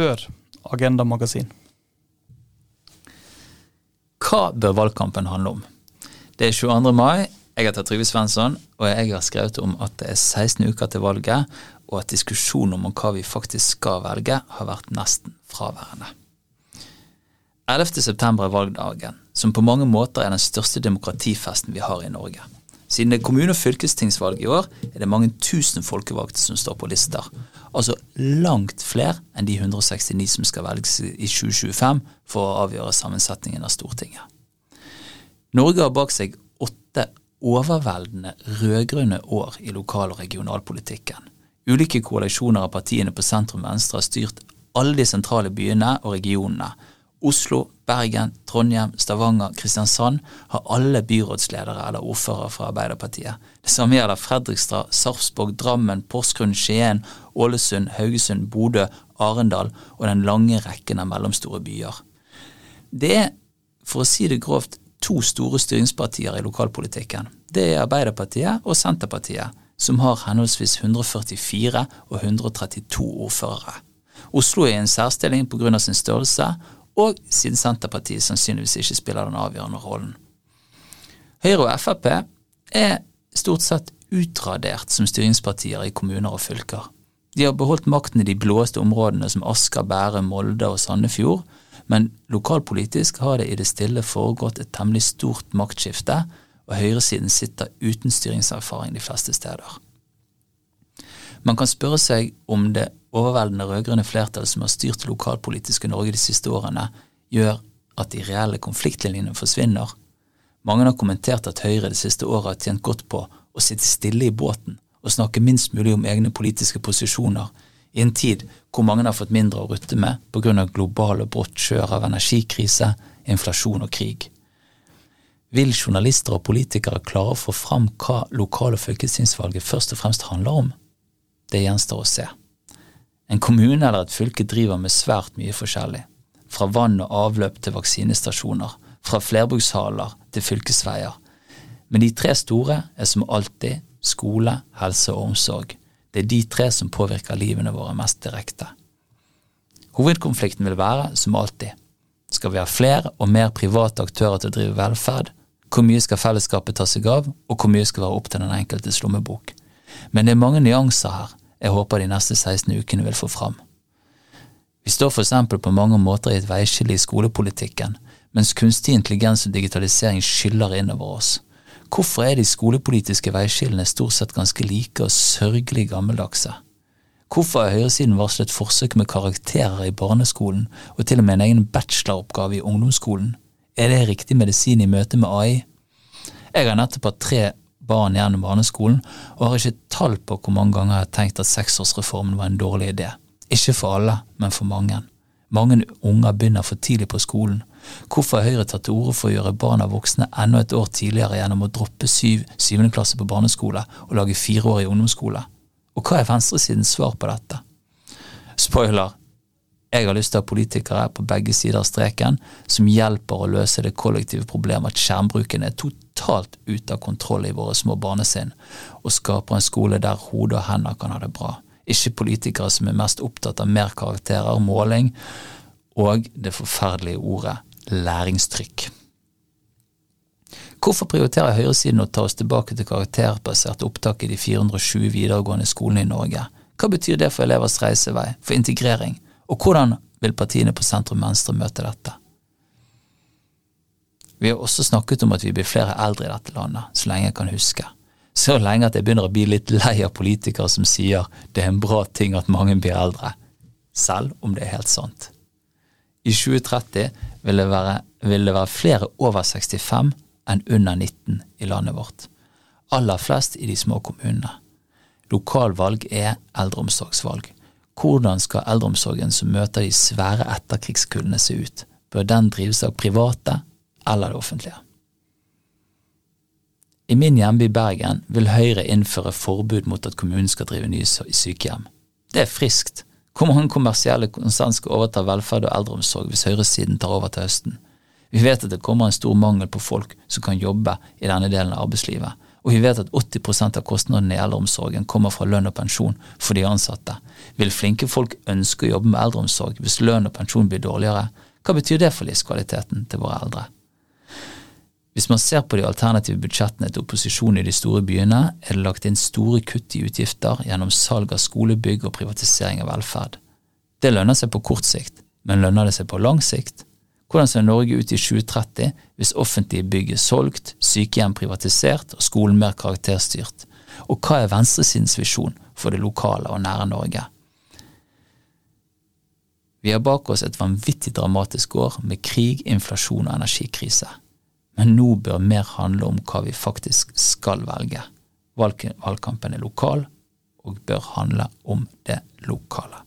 Hør Agenda Magasin. Hva bør valgkampen handle om? Det er 22. mai. Jeg heter Trygve Svensson, og jeg har skrevet om at det er 16 uker til valget, og at diskusjonen om hva vi faktisk skal velge, har vært nesten fraværende. 11. september er valgdagen, som på mange måter er den største demokratifesten vi har i Norge. Siden det er kommune- og fylkestingsvalg i år, er det mange tusen folkevalgte som står på lister. Altså langt flere enn de 169 som skal velges i 2025 for å avgjøre sammensetningen av Stortinget. Norge har bak seg åtte overveldende rød-grønne år i lokal- og regionalpolitikken. Ulike koalisjoner av partiene på sentrum-venstre har styrt alle de sentrale byene og regionene, Oslo, Bergen, Trondheim, Stavanger, Kristiansand har alle byrådsledere eller ordførere fra Arbeiderpartiet. Det samme gjelder Fredrikstad, Sarpsborg, Drammen, Porsgrunn, Skien, Ålesund, Haugesund, Bodø, Arendal og den lange rekken av mellomstore byer. Det er, for å si det grovt, to store styringspartier i lokalpolitikken. Det er Arbeiderpartiet og Senterpartiet, som har henholdsvis 144 og 132 ordførere. Oslo er i en særstilling pga. sin størrelse, og siden Senterpartiet sannsynligvis ikke spiller den avgjørende rollen. Høyre og Frp er stort sett utradert som styringspartier i kommuner og fylker. De har beholdt makten i de blåeste områdene som Asker, Bærum, Molde og Sandefjord, men lokalpolitisk har det i det stille foregått et temmelig stort maktskifte, og høyresiden sitter uten styringserfaring de fleste steder. Man kan spørre seg om det overveldende rød-grønne flertall som har styrt lokalpolitiske Norge de siste årene, gjør at de reelle konfliktlinjene forsvinner. Mange har kommentert at Høyre det siste året har tjent godt på å sitte stille i båten og snakke minst mulig om egne politiske posisjoner, i en tid hvor mange har fått mindre å rutte med på grunn av global og brått skjør av energikrise, inflasjon og krig. Vil journalister og politikere klare å få fram hva lokal- og fylkestingsvalget først og fremst handler om? Det gjenstår å se. En kommune eller et fylke driver med svært mye forskjellig, fra vann og avløp til vaksinestasjoner, fra flerbrukshaler til fylkesveier. Men de tre store er som alltid skole, helse og omsorg. Det er de tre som påvirker livene våre mest direkte. Hovedkonflikten vil være, som alltid, skal vi ha flere og mer private aktører til å drive velferd, hvor mye skal fellesskapet ta seg av, og hvor mye skal være opp til den enkeltes lommebok. Men det er mange nyanser her, jeg håper de neste 16 ukene vil få fram. Vi står eksempel på mange måter i et veiskille i skolepolitikken, mens kunstig intelligens og digitalisering skyller innover oss. Hvorfor er de skolepolitiske veiskillene stort sett ganske like og sørgelig gammeldagse? Hvorfor har høyresiden varslet forsøk med karakterer i barneskolen, og til og med en egen bacheloroppgave i ungdomsskolen? Er det riktig medisin i møte med AI? Jeg har nettopp hatt tre barn gjennom barneskolen, og har ikke tall på hvor mange ganger jeg har tenkt at seksårsreformen var en dårlig idé. Ikke for alle, men for mange. Mange unger begynner for tidlig på skolen. Hvorfor har Høyre tatt til orde for å gjøre barna voksne enda et år tidligere gjennom å droppe syv, syvende klasse på barneskole og lage fire år i ungdomsskole? Og hva er venstresidens svar på dette? Spoiler, jeg har lyst til å ha politikere på begge sider av streken som hjelper å løse det kollektive problemet at skjermbruken er totalt ute av kontroll i våre små barnesinn, og skaper en skole der hode og hender kan ha det bra. Ikke politikere som er mest opptatt av mer karakterer, måling og det forferdelige ordet læringstrykk. Hvorfor prioriterer høyresiden å ta oss tilbake til karakterbasert opptak i de 420 videregående skolene i Norge? Hva betyr det for elevers reisevei, for integrering? Og hvordan vil partiene på sentrum-venstre møte dette? Vi har også snakket om at vi blir flere eldre i dette landet, så lenge jeg kan huske. Så lenge at jeg begynner å bli litt lei av politikere som sier det er en bra ting at mange blir eldre, selv om det er helt sant. I 2030 vil det være, vil det være flere over 65 enn under 19 i landet vårt. Aller flest i de små kommunene. Lokalvalg er eldreomsorgsvalg. Hvordan skal eldreomsorgen som møter de svære etterkrigskullene se ut? Bør den drives av private eller det offentlige? I min hjemby Bergen vil Høyre innføre forbud mot at kommunen skal drive nye sykehjem. Det er friskt. Hvor mange kommersielle konsern skal overta velferd og eldreomsorg hvis høyresiden tar over til høsten? Vi vet at det kommer en stor mangel på folk som kan jobbe i denne delen av arbeidslivet, og vi vet at 80% av kostnadene i eldreomsorgen kommer fra lønn og pensjon for de ansatte. Vil flinke folk ønske å jobbe med eldreomsorg hvis lønn og pensjon blir dårligere? Hva betyr det for livskvaliteten til våre eldre? Hvis man ser på de alternative budsjettene til opposisjonen i de store byene, er det lagt inn store kutt i utgifter gjennom salg av skolebygg og privatisering av velferd. Det lønner seg på kort sikt, men lønner det seg på lang sikt? Hvordan ser Norge ut i 2030 hvis offentlige bygg er solgt, sykehjem privatisert og skolen mer karakterstyrt? Og hva er venstresidens visjon for det lokale og nære Norge? Vi har bak oss et vanvittig dramatisk år med krig, inflasjon og energikrise. Men nå bør mer handle om hva vi faktisk skal velge. Valgkampen er lokal og bør handle om det lokale.